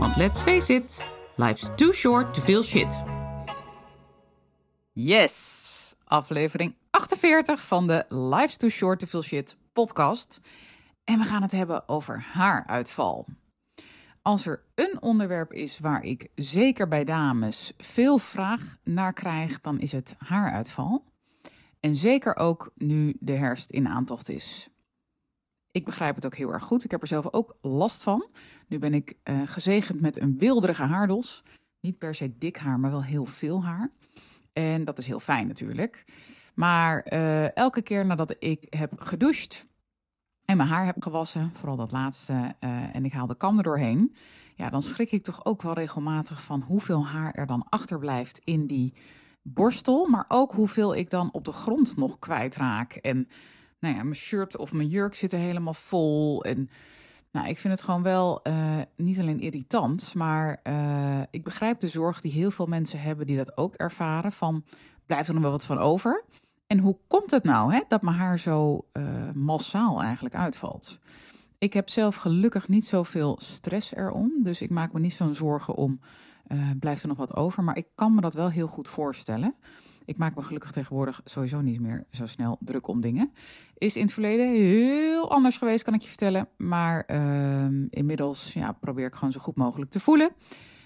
want let's face it, life's too short to feel shit. Yes, aflevering 48 van de Life's Too Short to Feel Shit podcast. En we gaan het hebben over haaruitval. Als er een onderwerp is waar ik zeker bij dames veel vraag naar krijg, dan is het haaruitval. En zeker ook nu de herfst in aantocht is. Ik begrijp het ook heel erg goed. Ik heb er zelf ook last van. Nu ben ik uh, gezegend met een wilderige haardos. Niet per se dik haar, maar wel heel veel haar. En dat is heel fijn natuurlijk. Maar uh, elke keer nadat ik heb gedoucht en mijn haar heb gewassen, vooral dat laatste, uh, en ik haal de kam er doorheen, ja, dan schrik ik toch ook wel regelmatig van hoeveel haar er dan achterblijft in die borstel, maar ook hoeveel ik dan op de grond nog kwijtraak. En nou ja, mijn shirt of mijn jurk zitten helemaal vol. En nou, ik vind het gewoon wel uh, niet alleen irritant, maar uh, ik begrijp de zorg die heel veel mensen hebben die dat ook ervaren. Van blijft er nog wel wat van over? En hoe komt het nou hè, dat mijn haar zo uh, massaal eigenlijk uitvalt? Ik heb zelf gelukkig niet zoveel stress erom, dus ik maak me niet zo'n zorgen om blijft er nog wat over. Maar ik kan me dat wel heel goed voorstellen. Ik maak me gelukkig tegenwoordig sowieso niet meer zo snel druk om dingen. Is in het verleden heel anders geweest, kan ik je vertellen. Maar uh, inmiddels ja, probeer ik gewoon zo goed mogelijk te voelen.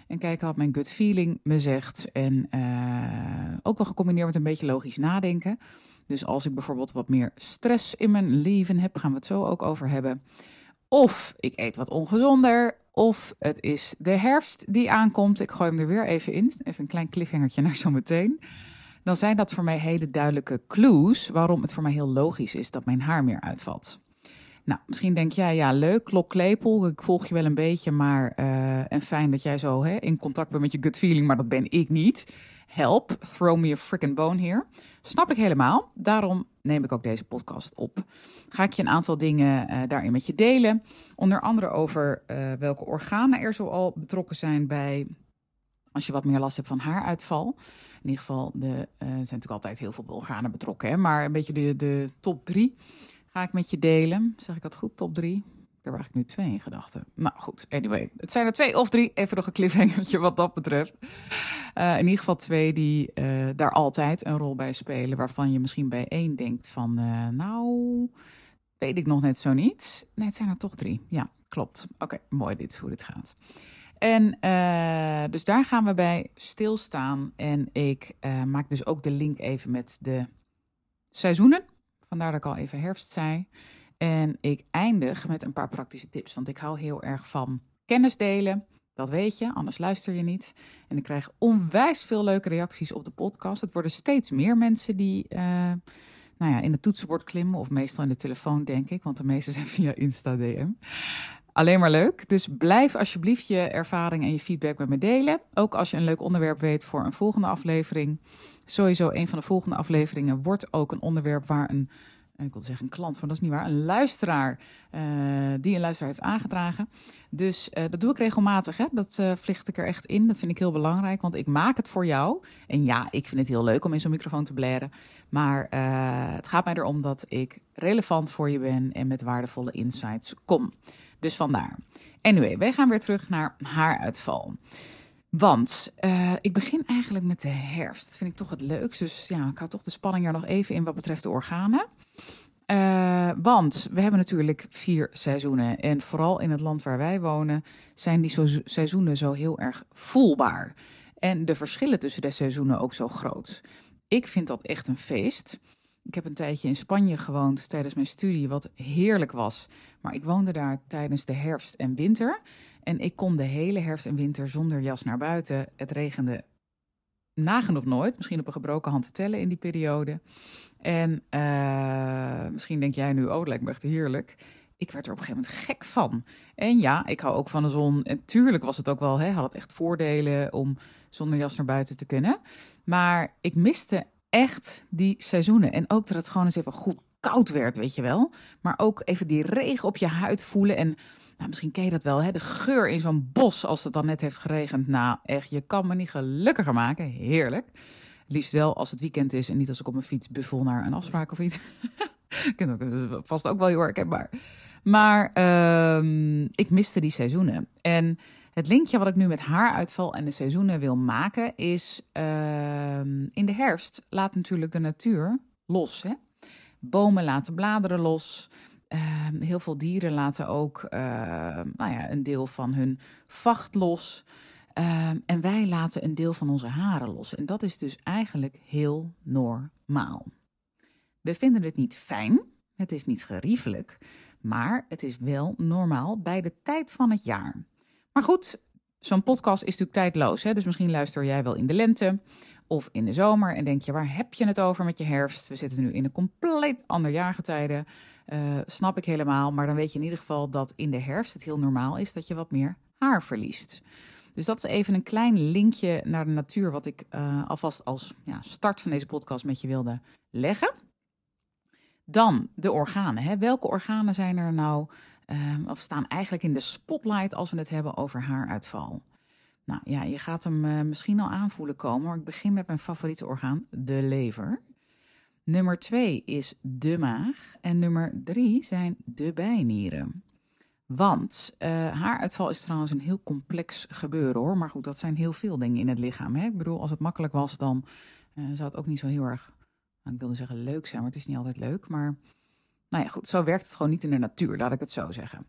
En kijken wat mijn gut feeling me zegt. En uh, ook wel gecombineerd met een beetje logisch nadenken. Dus als ik bijvoorbeeld wat meer stress in mijn leven heb, gaan we het zo ook over hebben. Of ik eet wat ongezonder. Of het is de herfst die aankomt. Ik gooi hem er weer even in. Even een klein cliffhangertje naar zometeen dan zijn dat voor mij hele duidelijke clues waarom het voor mij heel logisch is dat mijn haar meer uitvalt. Nou, misschien denk jij, ja, leuk, klok klepel, ik volg je wel een beetje, maar uh, en fijn dat jij zo hè, in contact bent met je gut feeling, maar dat ben ik niet. Help, throw me a freaking bone here. Snap ik helemaal. Daarom neem ik ook deze podcast op. Ga ik je een aantal dingen uh, daarin met je delen. Onder andere over uh, welke organen er zoal betrokken zijn bij als je wat meer last hebt van haaruitval. In ieder geval, de, uh, er zijn natuurlijk altijd heel veel organen betrokken. Hè? Maar een beetje de, de top drie ga ik met je delen. Zeg ik dat goed? Top drie? Daar waar ik nu twee in gedachten. Nou goed, anyway. Het zijn er twee of drie. Even nog een cliffhangertje wat dat betreft. Uh, in ieder geval twee die uh, daar altijd een rol bij spelen. Waarvan je misschien bij één denkt van, uh, nou, weet ik nog net zo niet. Nee, het zijn er toch drie. Ja, klopt. Oké, mooi dit, hoe dit gaat. En dus daar gaan we bij stilstaan. En ik maak dus ook de link even met de seizoenen. Vandaar dat ik al even herfst zei. En ik eindig met een paar praktische tips. Want ik hou heel erg van kennis delen. Dat weet je, anders luister je niet. En ik krijg onwijs veel leuke reacties op de podcast. Het worden steeds meer mensen die uh, nou ja, in het toetsenbord klimmen. Of meestal in de telefoon, denk ik. Want de meeste zijn via Insta DM. Alleen maar leuk. Dus blijf alsjeblieft je ervaring en je feedback met me delen. Ook als je een leuk onderwerp weet voor een volgende aflevering. Sowieso een van de volgende afleveringen wordt ook een onderwerp waar een, ik wil zeggen een klant, maar dat is niet waar, een luisteraar uh, die een luisteraar heeft aangedragen. Dus uh, dat doe ik regelmatig. Hè? Dat uh, vliegt ik er echt in. Dat vind ik heel belangrijk, want ik maak het voor jou. En ja, ik vind het heel leuk om in zo'n microfoon te blaren. Maar het gaat mij erom dat ik relevant voor je ben en met waardevolle insights kom. Dus vandaar. Anyway, wij gaan weer terug naar haaruitval. Want ik begin eigenlijk met de herfst. Dat vind ik toch het leukst. Dus ja, ik hou toch de spanning er nog even in wat betreft de organen. Uh, want we hebben natuurlijk vier seizoenen. En vooral in het land waar wij wonen zijn die seizoenen zo heel erg voelbaar. En de verschillen tussen de seizoenen ook zo groot. Ik vind dat echt een feest. Ik heb een tijdje in Spanje gewoond tijdens mijn studie, wat heerlijk was. Maar ik woonde daar tijdens de herfst en winter. En ik kon de hele herfst en winter zonder jas naar buiten. Het regende nagenoeg nooit. Misschien op een gebroken hand te tellen in die periode. En uh, misschien denk jij nu, oh, het lijkt me echt heerlijk. ik werd er op een gegeven moment gek van. En ja, ik hou ook van de zon. En tuurlijk was het ook wel, hè, had het echt voordelen om zonder jas naar buiten te kunnen. Maar ik miste echt die seizoenen. En ook dat het gewoon eens even goed koud werd, weet je wel. Maar ook even die regen op je huid voelen. En nou, misschien ken je dat wel, hè? de geur in zo'n bos als het dan net heeft geregend. Nou, echt, je kan me niet gelukkiger maken. Heerlijk. Liefst wel als het weekend is en niet als ik op mijn fiets buffel naar een afspraak of iets. vast ook wel heel herkenbaar. Maar uh, ik miste die seizoenen. En het linkje wat ik nu met haaruitval en de seizoenen wil maken is... Uh, in de herfst laat natuurlijk de natuur los. Hè? Bomen laten bladeren los. Uh, heel veel dieren laten ook nou ja, een deel van hun vacht los. Uh, en wij laten een deel van onze haren los. En dat is dus eigenlijk heel normaal. We vinden het niet fijn, het is niet geriefelijk, maar het is wel normaal bij de tijd van het jaar. Maar goed, zo'n podcast is natuurlijk tijdloos. Hè? Dus misschien luister jij wel in de lente of in de zomer en denk je, waar heb je het over met je herfst? We zitten nu in een compleet ander jaargetijde. Uh, snap ik helemaal. Maar dan weet je in ieder geval dat in de herfst het heel normaal is dat je wat meer haar verliest. Dus dat is even een klein linkje naar de natuur, wat ik uh, alvast als ja, start van deze podcast met je wilde leggen. Dan de organen. Hè. Welke organen zijn er nou, uh, of staan eigenlijk in de spotlight als we het hebben over haaruitval? Nou ja, je gaat hem uh, misschien al aanvoelen komen, maar ik begin met mijn favoriete orgaan, de lever. Nummer twee is de maag. En nummer drie zijn de bijnieren. Want uh, haaruitval is trouwens een heel complex gebeuren hoor. Maar goed, dat zijn heel veel dingen in het lichaam. Hè? Ik bedoel, als het makkelijk was, dan uh, zou het ook niet zo heel erg nou, ik wilde zeggen leuk zijn, maar het is niet altijd leuk. Maar nou ja, goed, zo werkt het gewoon niet in de natuur, laat ik het zo zeggen.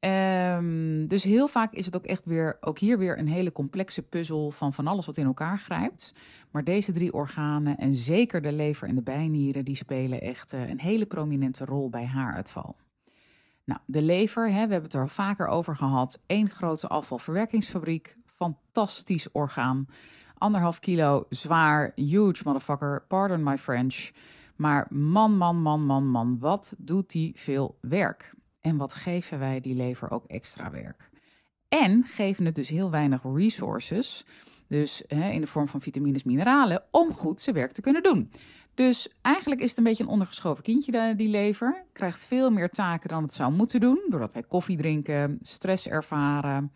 Um, dus heel vaak is het ook echt weer, ook hier weer een hele complexe puzzel van van alles wat in elkaar grijpt. Maar deze drie organen en zeker de lever en de bijnieren, die spelen echt uh, een hele prominente rol bij haaruitval. Nou, de lever, hè, we hebben het er al vaker over gehad. Eén grote afvalverwerkingsfabriek, fantastisch orgaan anderhalf kilo zwaar, huge motherfucker, pardon my French. Maar man, man, man, man, man, wat doet die veel werk? En wat geven wij die lever ook extra werk? En geven het dus heel weinig resources, dus hè, in de vorm van vitamines, mineralen, om goed zijn werk te kunnen doen. Dus eigenlijk is het een beetje een ondergeschoven kindje, die lever. Krijgt veel meer taken dan het zou moeten doen, doordat wij koffie drinken, stress ervaren,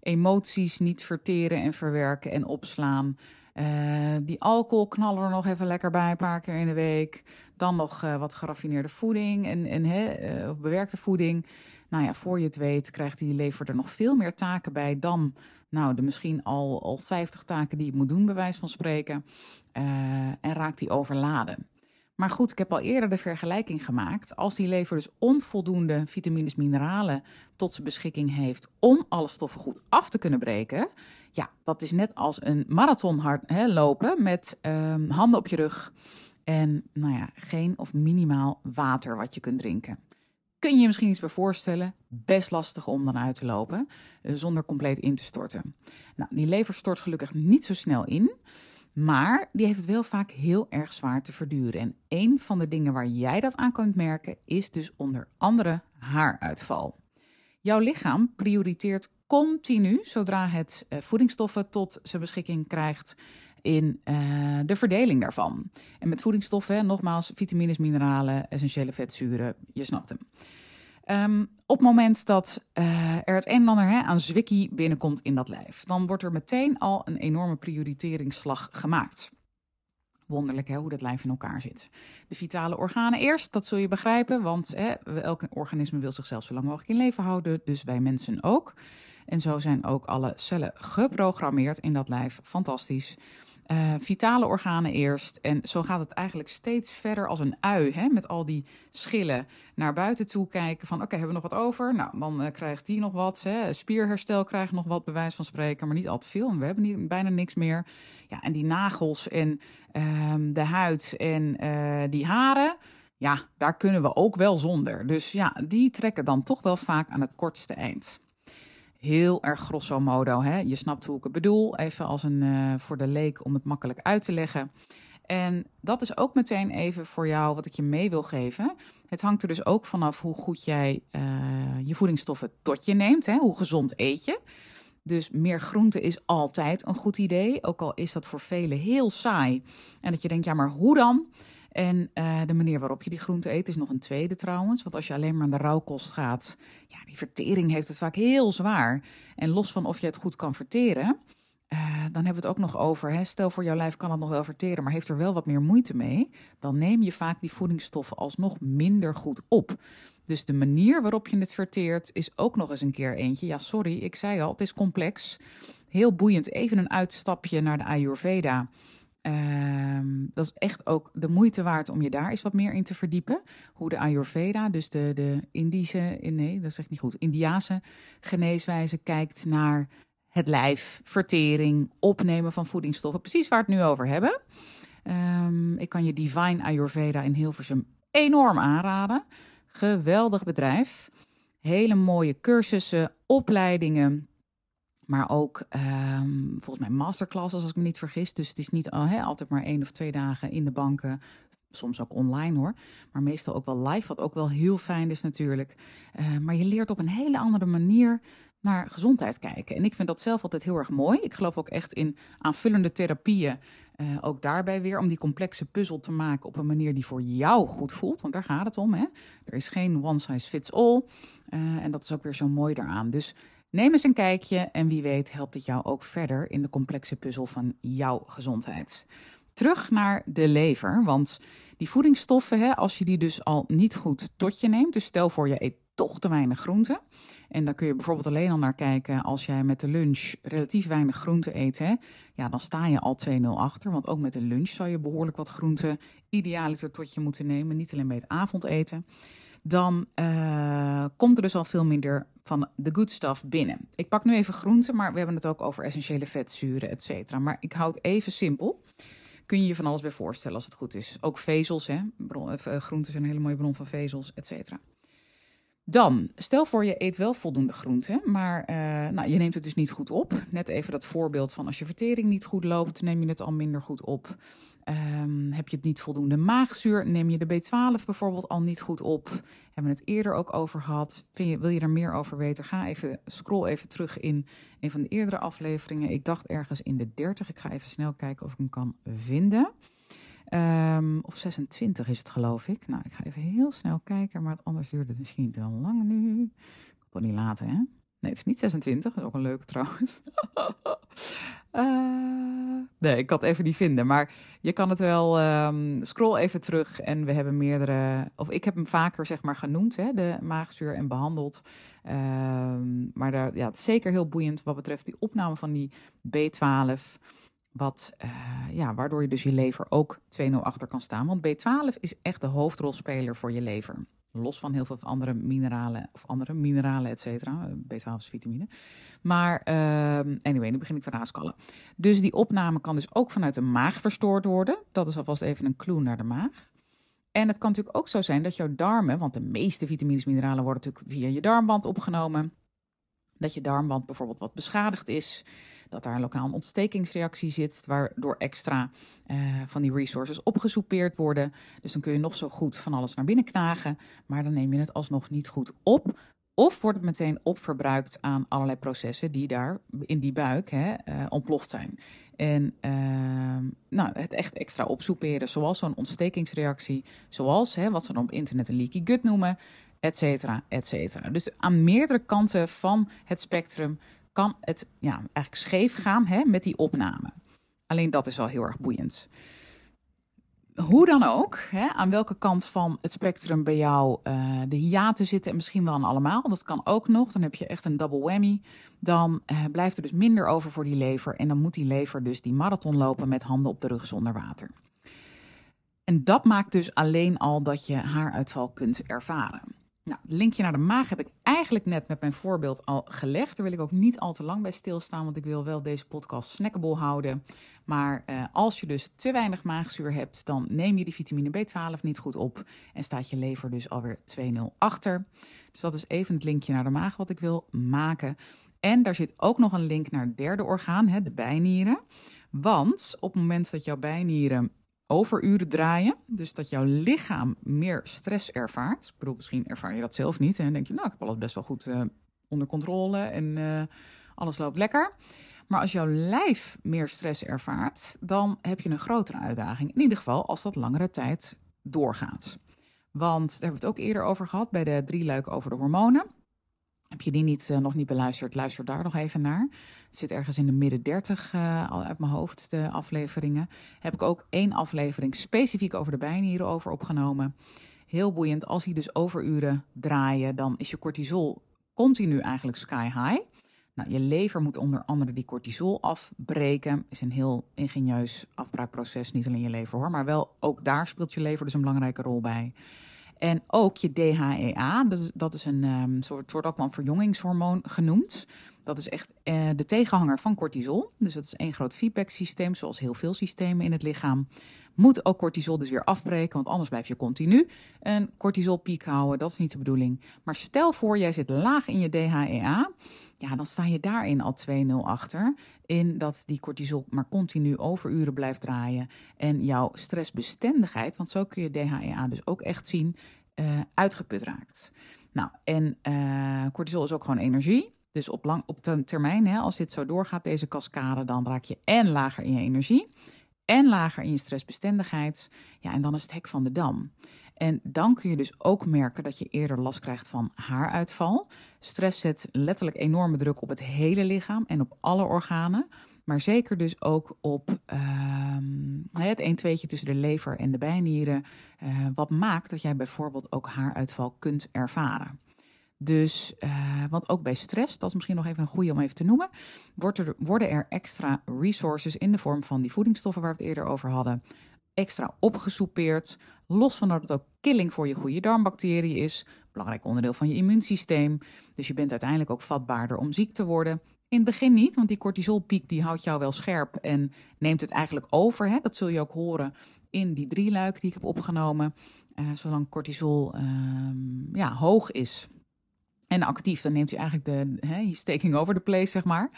emoties niet verteren en verwerken en opslaan. Uh, die alcohol knallen er nog even lekker bij, een paar keer in de week. Dan nog uh, wat geraffineerde voeding en, en uh, bewerkte voeding. Nou ja, voor je het weet krijgt die lever er nog veel meer taken bij dan nou, de misschien al, al 50 taken die het moet doen, bij wijze van spreken. en raakt die overladen. Maar goed, ik heb al eerder de vergelijking gemaakt. Als die lever dus onvoldoende vitamines, mineralen tot zijn beschikking heeft om alle stoffen goed af te kunnen breken. Ja, dat is net als een marathon hard, hè, lopen met um, handen op je rug. En nou ja, geen of minimaal water wat je kunt drinken. Kun je je misschien iets bij voorstellen? Best lastig om dan uit te lopen uh, zonder compleet in te storten. Nou, die lever stort gelukkig niet zo snel in. Maar die heeft het wel vaak heel erg zwaar te verduren. En een van de dingen waar jij dat aan kunt merken is dus onder andere haaruitval. Jouw lichaam prioriteert continu, zodra het uh, voedingsstoffen tot zijn beschikking krijgt, in uh, de verdeling daarvan. En met voedingsstoffen, nogmaals, vitamines, mineralen, essentiële vetzuren, je snapt hem. Um, op het moment dat uh, er het een en ander aan zwikkie binnenkomt in dat lijf, dan wordt er meteen al een enorme prioriteringsslag gemaakt. Wonderlijk hè, hoe dat lijf in elkaar zit. De vitale organen eerst, dat zul je begrijpen, want hè, elk organisme wil zichzelf zo lang mogelijk in leven houden, dus wij mensen ook. En zo zijn ook alle cellen geprogrammeerd in dat lijf. Fantastisch. Uh, vitale organen eerst. En zo gaat het eigenlijk steeds verder als een ui. Hè, met al die schillen naar buiten toe kijken. Van oké, hebben we nog wat over? Nou, dan uh, krijgt die nog wat. Hè. Spierherstel krijgt nog wat, bewijs van spreken. Maar niet al te veel. We hebben niet, bijna niks meer. Ja, en die nagels en uh, de huid en uh, die haren. Ja, daar kunnen we ook wel zonder. Dus ja, die trekken dan toch wel vaak aan het kortste eind heel erg grosso modo. Hè? Je snapt hoe ik het bedoel. Even als een uh, voor de leek om het makkelijk uit te leggen. En dat is ook meteen even voor jou wat ik je mee wil geven. Het hangt er dus ook vanaf hoe goed jij uh, je voedingsstoffen tot je neemt. Hè? Hoe gezond eet je. Dus meer groente is altijd een goed idee. Ook al is dat voor velen heel saai. En dat je denkt, ja, maar hoe dan? En uh, de manier waarop je die groente eet is nog een tweede trouwens. Want als je alleen maar aan de rauwkost gaat, ja, die vertering heeft het vaak heel zwaar. En los van of je het goed kan verteren, uh, dan hebben we het ook nog over. Hè, stel voor jouw lijf kan het nog wel verteren, maar heeft er wel wat meer moeite mee. Dan neem je vaak die voedingsstoffen alsnog minder goed op. Dus de manier waarop je het verteert is ook nog eens een keer eentje. Ja, sorry, ik zei al, het is complex. Heel boeiend. Even een uitstapje naar de Ayurveda. Uh, dat is echt ook de moeite waard om je daar eens wat meer in te verdiepen. Hoe de Ayurveda, dus de, de Indische, nee, dat zeg ik niet goed, Indiase geneeswijze kijkt naar het lijf, vertering, opnemen van voedingsstoffen. Precies waar we het nu over hebben. Um, ik kan je Divine Ayurveda in Hilversum enorm aanraden. Geweldig bedrijf. Hele mooie cursussen, opleidingen. Maar ook um, volgens mij masterclasses, als ik me niet vergis. Dus het is niet uh, altijd maar één of twee dagen in de banken. Soms ook online hoor. Maar meestal ook wel live, wat ook wel heel fijn is natuurlijk. Uh, maar je leert op een hele andere manier naar gezondheid kijken. En ik vind dat zelf altijd heel erg mooi. Ik geloof ook echt in aanvullende therapieën. Uh, ook daarbij weer om die complexe puzzel te maken op een manier die voor jou goed voelt. Want daar gaat het om. Hè? Er is geen one size fits all. Uh, en dat is ook weer zo mooi daaraan. Dus neem eens een kijkje en wie weet helpt het jou ook verder in de complexe puzzel van jouw gezondheid. Terug naar de lever, want die voedingsstoffen, hè, als je die dus al niet goed tot je neemt, dus stel voor je eet toch te weinig groente. En dan kun je bijvoorbeeld alleen al naar kijken als jij met de lunch relatief weinig groente eet. Hè, ja, dan sta je al 2-0 achter. Want ook met de lunch zou je behoorlijk wat groente idealiter tot je moeten nemen. Niet alleen bij het avondeten. Dan uh, komt er dus al veel minder van de good stuff binnen. Ik pak nu even groente, maar we hebben het ook over essentiële vetzuren, et cetera. Maar ik hou het even simpel kun je je van alles bij voorstellen als het goed is. Ook vezels, hè? Bron, uh, groenten zijn een hele mooie bron van vezels, et cetera. Dan, stel voor je eet wel voldoende groenten, maar uh, nou, je neemt het dus niet goed op. Net even dat voorbeeld van als je vertering niet goed loopt, neem je het al minder goed op. Um, heb je het niet voldoende maagzuur, neem je de B12 bijvoorbeeld al niet goed op. Hebben we het eerder ook over gehad. Vind je, wil je er meer over weten? Ga even, scroll even terug in een van de eerdere afleveringen. Ik dacht ergens in de 30. Ik ga even snel kijken of ik hem kan vinden. Um, of 26 is het, geloof ik. Nou, ik ga even heel snel kijken, maar anders duurt het misschien te lang nu. Ik kan niet laten, hè? Nee, het is niet 26. Dat is ook een leuke trouwens. uh, nee, ik kan het even niet vinden. Maar je kan het wel. Um, scroll even terug. En we hebben meerdere. Of ik heb hem vaker zeg maar genoemd, hè, de maagzuur en behandeld. Um, maar daar, ja, het is zeker heel boeiend wat betreft die opname van die B12. Wat, uh, ja, waardoor je dus je lever ook 2-0 achter kan staan. Want B12 is echt de hoofdrolspeler voor je lever. Los van heel veel andere mineralen of andere mineralen, et cetera. B12 is vitamine. Maar uh, anyway, nu begin ik te raaskallen. Dus die opname kan dus ook vanuit de maag verstoord worden. Dat is alvast even een clue naar de maag. En het kan natuurlijk ook zo zijn dat jouw darmen, want de meeste vitamines en mineralen worden natuurlijk via je darmband opgenomen dat je darmband bijvoorbeeld wat beschadigd is, dat daar een lokaal ontstekingsreactie zit, waardoor extra uh, van die resources opgesoupeerd worden. Dus dan kun je nog zo goed van alles naar binnen knagen, maar dan neem je het alsnog niet goed op. Of wordt het meteen opverbruikt aan allerlei processen die daar in die buik hè, uh, ontploft zijn. En uh, nou, het echt extra opsoeperen, zoals zo'n ontstekingsreactie, zoals hè, wat ze dan op internet een leaky gut noemen et cetera, et cetera. Dus aan meerdere kanten van het spectrum kan het ja, eigenlijk scheef gaan hè, met die opname. Alleen dat is wel heel erg boeiend. Hoe dan ook, hè, aan welke kant van het spectrum bij jou uh, de hiaten zitten, en misschien wel aan allemaal, dat kan ook nog. Dan heb je echt een double whammy. Dan uh, blijft er dus minder over voor die lever. En dan moet die lever dus die marathon lopen met handen op de rug zonder water. En dat maakt dus alleen al dat je haaruitval kunt ervaren. Nou, het linkje naar de maag heb ik eigenlijk net met mijn voorbeeld al gelegd. Daar wil ik ook niet al te lang bij stilstaan, want ik wil wel deze podcast snackable houden. Maar uh, als je dus te weinig maagzuur hebt, dan neem je die vitamine B12 niet goed op en staat je lever dus alweer 2-0 achter. Dus dat is even het linkje naar de maag wat ik wil maken. En daar zit ook nog een link naar het derde orgaan, hè, de bijnieren. Want op het moment dat jouw bijnieren overuren draaien. Dus dat jouw lichaam meer stress ervaart. Ik bedoel, misschien ervaar je dat zelf niet. En denk je, nou, ik heb alles best wel goed uh, onder controle en uh, alles loopt lekker. Maar als jouw lijf meer stress ervaart, dan heb je een grotere uitdaging. In ieder geval als dat langere tijd doorgaat. Want daar hebben we het ook eerder over gehad bij de drie luik over de hormonen. Heb je die niet, uh, nog niet beluisterd, luister daar nog even naar. Het zit ergens in de midden 30 uh, al uit mijn hoofd, de afleveringen. Heb ik ook één aflevering specifiek over de bijnieren over opgenomen. Heel boeiend. Als die dus overuren draaien, dan is je cortisol continu eigenlijk sky high. Nou, je lever moet onder andere die cortisol afbreken. Is een heel ingenieus afbraakproces, niet alleen je lever hoor, maar wel ook daar speelt je lever dus een belangrijke rol bij. En ook je DHEA, dat is, dat is een um, soort, soort ook wel een verjongingshormoon genoemd. Dat is echt uh, de tegenhanger van cortisol. Dus dat is één groot feedback-systeem, zoals heel veel systemen in het lichaam. Moet ook cortisol dus weer afbreken, want anders blijf je continu een cortisolpiek houden. Dat is niet de bedoeling. Maar stel voor, jij zit laag in je DHEA. Ja, dan sta je daarin al 2-0 achter. In dat die cortisol maar continu overuren blijft draaien. En jouw stressbestendigheid, want zo kun je DHEA dus ook echt zien, uh, uitgeput raakt. Nou, en uh, cortisol is ook gewoon energie. Dus op, lang, op termijn, hè, als dit zo doorgaat, deze cascade, dan raak je en lager in je energie en lager in je stressbestendigheid. Ja, en dan is het hek van de dam. En dan kun je dus ook merken dat je eerder last krijgt van haaruitval. Stress zet letterlijk enorme druk op het hele lichaam en op alle organen. Maar zeker dus ook op uh, het 1 2 tussen de lever en de bijnieren. Uh, wat maakt dat jij bijvoorbeeld ook haaruitval kunt ervaren. Dus, uh, want ook bij stress, dat is misschien nog even een goede om even te noemen, er, worden er extra resources in de vorm van die voedingsstoffen waar we het eerder over hadden, extra opgesoupeerd. Los van dat het ook killing voor je goede darmbacteriën is, belangrijk onderdeel van je immuunsysteem. Dus je bent uiteindelijk ook vatbaarder om ziek te worden. In het begin niet, want die cortisolpiek die houdt jou wel scherp en neemt het eigenlijk over. Hè? Dat zul je ook horen in die drie luik die ik heb opgenomen. Uh, zolang cortisol uh, ja, hoog is, en actief, dan neemt hij eigenlijk de he, taking over the place, zeg maar.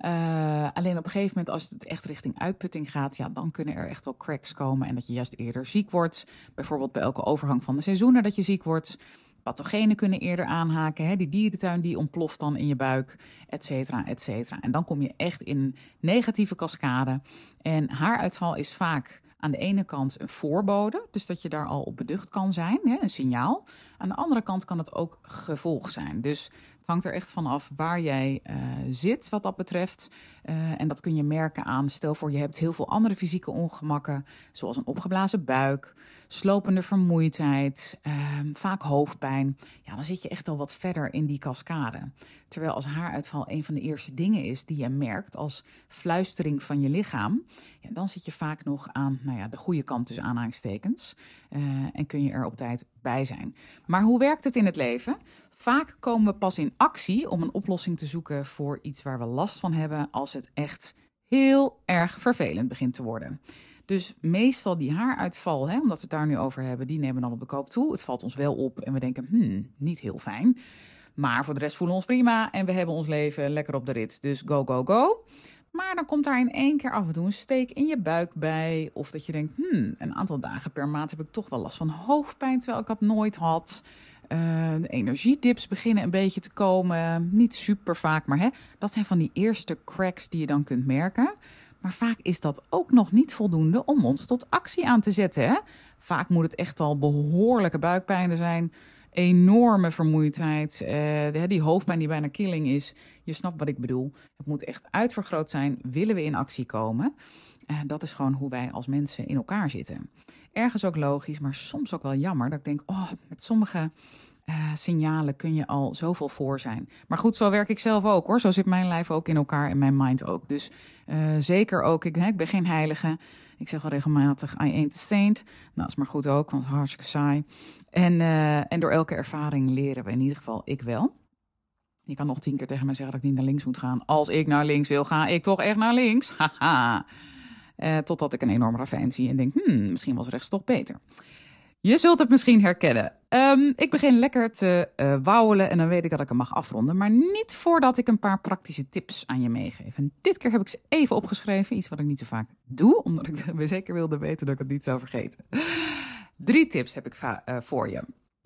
Uh, alleen op een gegeven moment, als het echt richting uitputting gaat, ja, dan kunnen er echt wel cracks komen. En dat je juist eerder ziek wordt. Bijvoorbeeld bij elke overgang van de seizoenen dat je ziek wordt. Pathogenen kunnen eerder aanhaken. Die dierentuin die ontploft dan in je buik, et cetera, et cetera. En dan kom je echt in negatieve cascade. En haaruitval is vaak aan de ene kant een voorbode, dus dat je daar al op beducht kan zijn, een signaal. Aan de andere kant kan het ook gevolg zijn. Dus het hangt er echt van af waar jij uh, zit wat dat betreft. Uh, en dat kun je merken aan, stel voor je hebt heel veel andere fysieke ongemakken, zoals een opgeblazen buik, slopende vermoeidheid, uh, vaak hoofdpijn. Ja, dan zit je echt al wat verder in die cascade. Terwijl als haaruitval een van de eerste dingen is die je merkt als fluistering van je lichaam, ja, dan zit je vaak nog aan nou ja, de goede kant tussen aanhalingstekens. Uh, en kun je er op tijd bij zijn. Maar hoe werkt het in het leven? Vaak komen we pas in actie om een oplossing te zoeken voor iets waar we last van hebben als het echt heel erg vervelend begint te worden. Dus meestal die haaruitval, hè, omdat we het daar nu over hebben, die nemen dan op de koop toe. Het valt ons wel op en we denken, hmm, niet heel fijn. Maar voor de rest voelen we ons prima en we hebben ons leven lekker op de rit. Dus go, go, go. Maar dan komt daar in één keer af en toe een steek in je buik bij. Of dat je denkt, hmm, een aantal dagen per maand heb ik toch wel last van hoofdpijn, terwijl ik dat nooit had. Uh, de energiedips beginnen een beetje te komen. Niet super vaak, maar hè, dat zijn van die eerste cracks die je dan kunt merken. Maar vaak is dat ook nog niet voldoende om ons tot actie aan te zetten. Hè? Vaak moet het echt al behoorlijke buikpijnen zijn. Enorme vermoeidheid. Uh, die hoofdpijn die bijna killing is. Je snapt wat ik bedoel. Het moet echt uitvergroot zijn. Willen we in actie komen? Uh, dat is gewoon hoe wij als mensen in elkaar zitten. Ergens ook logisch, maar soms ook wel jammer. Dat ik denk, oh, met sommige uh, signalen kun je al zoveel voor zijn. Maar goed, zo werk ik zelf ook hoor. Zo zit mijn lijf ook in elkaar en mijn mind ook. Dus uh, zeker ook, ik, hè, ik ben geen heilige. Ik zeg wel regelmatig, I ain't a saint. Nou, is maar goed ook, want hartstikke saai. En, en door elke ervaring leren we in ieder geval, ik wel. Je kan nog tien keer tegen mij zeggen dat ik niet naar links moet gaan. Als ik naar links wil, ga ik toch echt naar links. Haha. Uh, totdat ik een enorme ravijn zie en denk, hmm, misschien was rechts toch beter. Je zult het misschien herkennen. Ehm, ik begin lekker te uh, en dan weet ik dat ik hem mag afronden. Maar niet voordat ik een paar praktische tips aan je meegeef. En dit keer heb ik ze even opgeschreven. Iets wat ik niet zo vaak doe, omdat ik me zeker wilde weten dat ik het niet zou vergeten. Drie tips heb ik uh, voor je.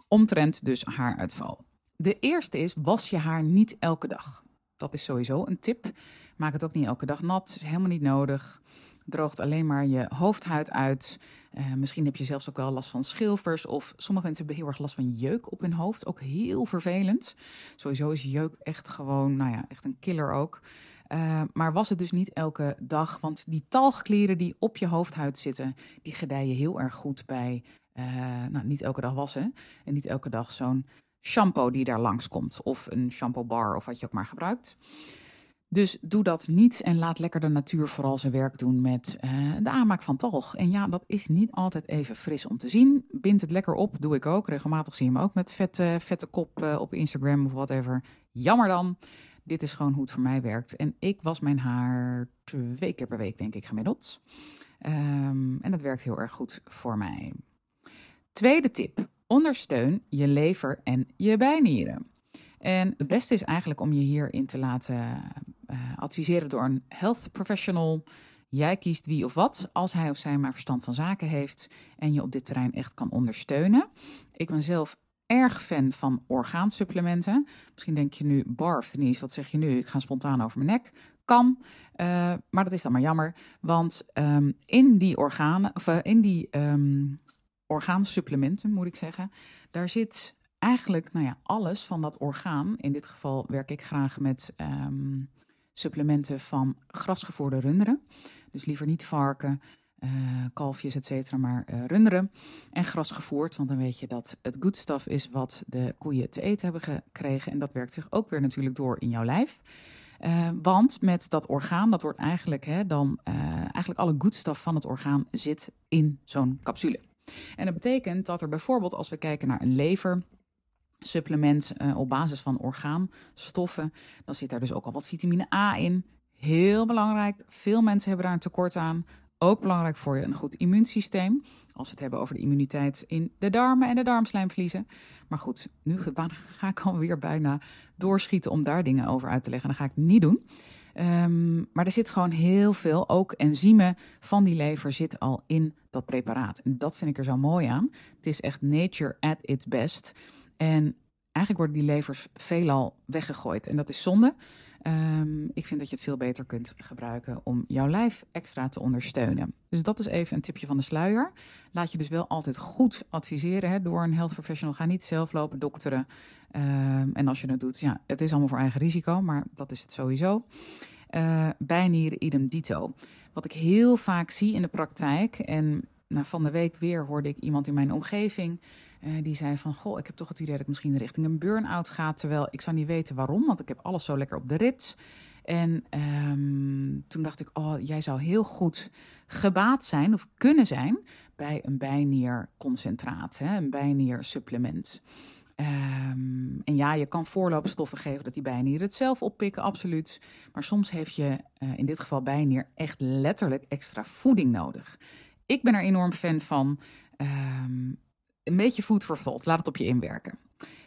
Omtrent dus haaruitval. De eerste is, was je haar niet elke dag. Dat is sowieso een tip. Maak het ook niet elke dag nat. is helemaal niet nodig droogt alleen maar je hoofdhuid uit. Uh, misschien heb je zelfs ook wel last van schilfers. Of sommige mensen hebben heel erg last van jeuk op hun hoofd. Ook heel vervelend. Sowieso is jeuk echt gewoon, nou ja, echt een killer ook. Uh, maar was het dus niet elke dag. Want die talgklieren die op je hoofdhuid zitten, die gedijen heel erg goed bij, uh, nou niet elke dag wassen. En niet elke dag zo'n shampoo die daar langskomt. Of een shampoo bar of wat je ook maar gebruikt. Dus doe dat niet en laat lekker de natuur vooral zijn werk doen met uh, de aanmaak van talg. En ja, dat is niet altijd even fris om te zien. Bind het lekker op, doe ik ook. Regelmatig zie je me ook met vette, vette kop uh, op Instagram of whatever. Jammer dan. Dit is gewoon hoe het voor mij werkt. En ik was mijn haar twee keer per week, denk ik, gemiddeld. Um, en dat werkt heel erg goed voor mij. Tweede tip. Ondersteun je lever en je bijnieren. En het beste is eigenlijk om je hierin te laten uh, adviseren door een health professional. Jij kiest wie of wat, als hij of zij maar verstand van zaken heeft en je op dit terrein echt kan ondersteunen. Ik ben zelf erg fan van orgaansupplementen. Misschien denk je nu, barf Denise, wat zeg je nu? Ik ga spontaan over mijn nek. Kan, uh, maar dat is dan maar jammer. Want um, in die organen, of uh, in die um, orgaansupplementen moet ik zeggen, daar zit eigenlijk nou ja, alles van dat orgaan. In dit geval werk ik graag met um, supplementen van grasgevoerde runderen. Dus liever niet varken, uh, kalfjes, et cetera, maar uh, runderen. En grasgevoerd, want dan weet je dat het good stuff is wat de koeien te eten hebben gekregen. En dat werkt zich ook weer natuurlijk door in jouw lijf. Uh, want met dat orgaan, dat wordt eigenlijk hè, dan eigenlijk alle good stuff van het orgaan zit in zo'n capsule. En dat betekent dat er bijvoorbeeld als we kijken naar een lever, supplement uh, op basis van orgaanstoffen. Dan zit daar dus ook al wat vitamine A in. Heel belangrijk. Veel mensen hebben daar een tekort aan. Ook belangrijk voor je een goed immuunsysteem. Als we het hebben over de immuniteit in de darmen en de darmslijmvliezen. Maar goed, nu ga ik alweer bijna doorschieten om daar dingen over uit te leggen. Dat ga ik niet doen. Um, maar er zit gewoon heel veel, ook enzymen van die lever zit al in dat preparaat. En dat vind ik er zo mooi aan. Het is echt nature at its best. En eigenlijk worden die levers veelal weggegooid. En dat is zonde. Um, ik vind dat je het veel beter kunt gebruiken om jouw lijf extra te ondersteunen. Dus dat is even een tipje van de sluier. Laat je dus wel altijd goed adviseren hè, door een health professional. Ga niet zelf lopen dokteren. Um, en als je dat doet, ja, het is allemaal voor eigen risico, maar dat is het sowieso. Uh, bijnieren idem dito. Wat ik heel vaak zie in de praktijk en nou, van de week weer hoorde ik iemand in mijn omgeving uh, die zei van, goh, ik heb toch het idee dat ik misschien richting een burn-out ga, terwijl ik zou niet weten waarom, want ik heb alles zo lekker op de rit. En um, toen dacht ik, oh, jij zou heel goed gebaat zijn of kunnen zijn bij een bijnierconcentraat, een bijniersupplement. Um, en ja, je kan voorloopstoffen geven dat die bijnieren het zelf oppikken, absoluut. Maar soms heeft je uh, in dit geval bijnier echt letterlijk extra voeding nodig. Ik ben er enorm fan van. Um, een beetje food for thought. Laat het op je inwerken.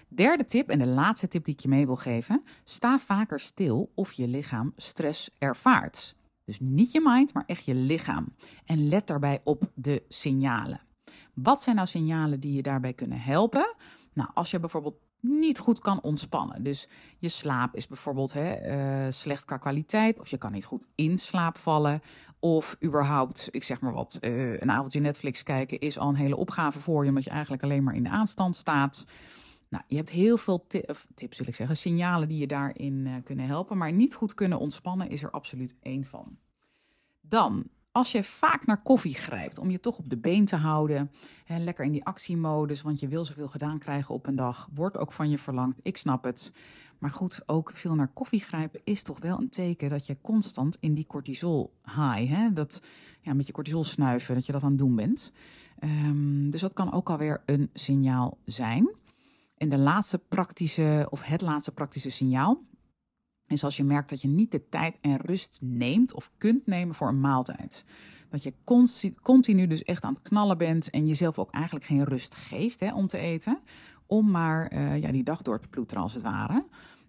Derde tip en de laatste tip die ik je mee wil geven. Sta vaker stil of je lichaam stress ervaart. Dus niet je mind, maar echt je lichaam. En let daarbij op de signalen. Wat zijn nou signalen die je daarbij kunnen helpen? Nou, als je bijvoorbeeld niet goed kan ontspannen. Dus je slaap is bijvoorbeeld hè, uh, slecht qua kwaliteit, of je kan niet goed in slaap vallen, of überhaupt, ik zeg maar wat, uh, een avondje Netflix kijken is al een hele opgave voor je, omdat je eigenlijk alleen maar in de aanstand staat. Nou, je hebt heel veel tips, wil ik zeggen, signalen die je daarin uh, kunnen helpen, maar niet goed kunnen ontspannen is er absoluut één van. Dan als je vaak naar koffie grijpt om je toch op de been te houden, hè, lekker in die actiemodus, want je wil zoveel gedaan krijgen op een dag, wordt ook van je verlangd. Ik snap het. Maar goed, ook veel naar koffie grijpen is toch wel een teken dat je constant in die cortisol high, hè, dat ja, met je cortisol snuiven, dat je dat aan het doen bent. Um, dus dat kan ook alweer een signaal zijn. En de laatste praktische, of het laatste praktische signaal, is als je merkt dat je niet de tijd en rust neemt of kunt nemen voor een maaltijd. Dat je continu dus echt aan het knallen bent en jezelf ook eigenlijk geen rust geeft hè, om te eten. Om maar uh, ja, die dag door te ploeteren als het ware.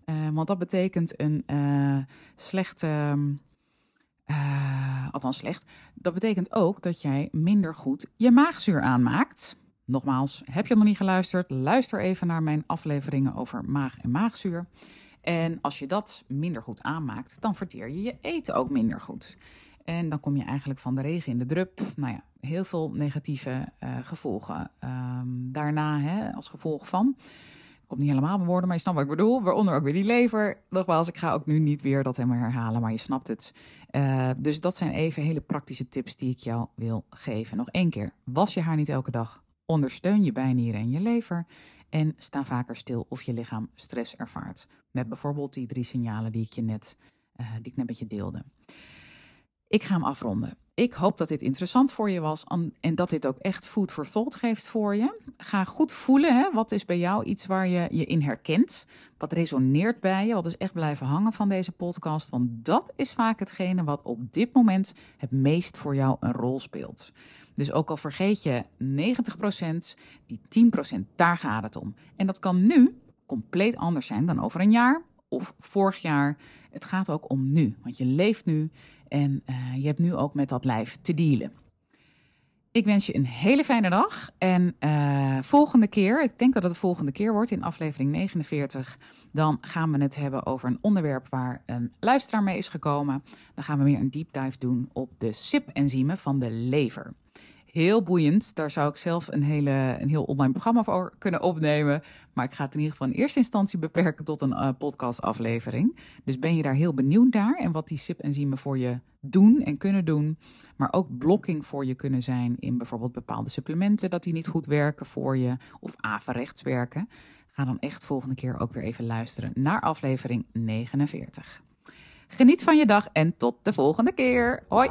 Uh, want dat betekent een uh, slechte. althans slecht. Dat betekent ook dat jij minder goed je maagzuur aanmaakt. Nogmaals, heb je nog niet geluisterd? Luister even naar mijn afleveringen over maag en maagzuur. En als je dat minder goed aanmaakt, dan verteer je je eten ook minder goed. En dan kom je eigenlijk van de regen in de drup. Nou ja, heel veel negatieve uh, gevolgen um, daarna hè, als gevolg van. Komt niet helemaal mijn woorden, maar je snapt wat ik bedoel. Waaronder ook weer die lever. Nogmaals, ik ga ook nu niet weer dat helemaal herhalen, maar je snapt het. Uh, dus dat zijn even hele praktische tips die ik jou wil geven. Nog één keer, was je haar niet elke dag. Ondersteun je bijnieren en je lever. En sta vaker stil of je lichaam stress ervaart. Met bijvoorbeeld die drie signalen die ik, je net, uh, die ik net met je deelde. Ik ga hem afronden. Ik hoop dat dit interessant voor je was en dat dit ook echt food for thought geeft voor je. Ga goed voelen, hè? wat is bij jou iets waar je je in herkent? Wat resoneert bij je? Wat is echt blijven hangen van deze podcast? Want dat is vaak hetgene wat op dit moment het meest voor jou een rol speelt. Dus ook al vergeet je 90%, die 10%, daar gaat het om. En dat kan nu compleet anders zijn dan over een jaar of vorig jaar. Het gaat ook om nu, want je leeft nu en uh, je hebt nu ook met dat lijf te dealen. Ik wens je een hele fijne dag. En uh, volgende keer, ik denk dat het de volgende keer wordt in aflevering 49, dan gaan we het hebben over een onderwerp waar een luisteraar mee is gekomen. Dan gaan we weer een deep dive doen op de SIP-enzymen van de lever heel boeiend. Daar zou ik zelf een, hele, een heel online programma voor kunnen opnemen. Maar ik ga het in ieder geval in eerste instantie beperken tot een uh, podcastaflevering. Dus ben je daar heel benieuwd naar en wat die SIP-enzymen voor je doen en kunnen doen. Maar ook blokking voor je kunnen zijn in bijvoorbeeld bepaalde supplementen, dat die niet goed werken voor je of averechts werken. Ga dan echt volgende keer ook weer even luisteren naar aflevering 49. Geniet van je dag en tot de volgende keer. Hoi!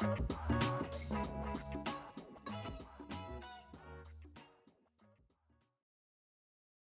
Thank you.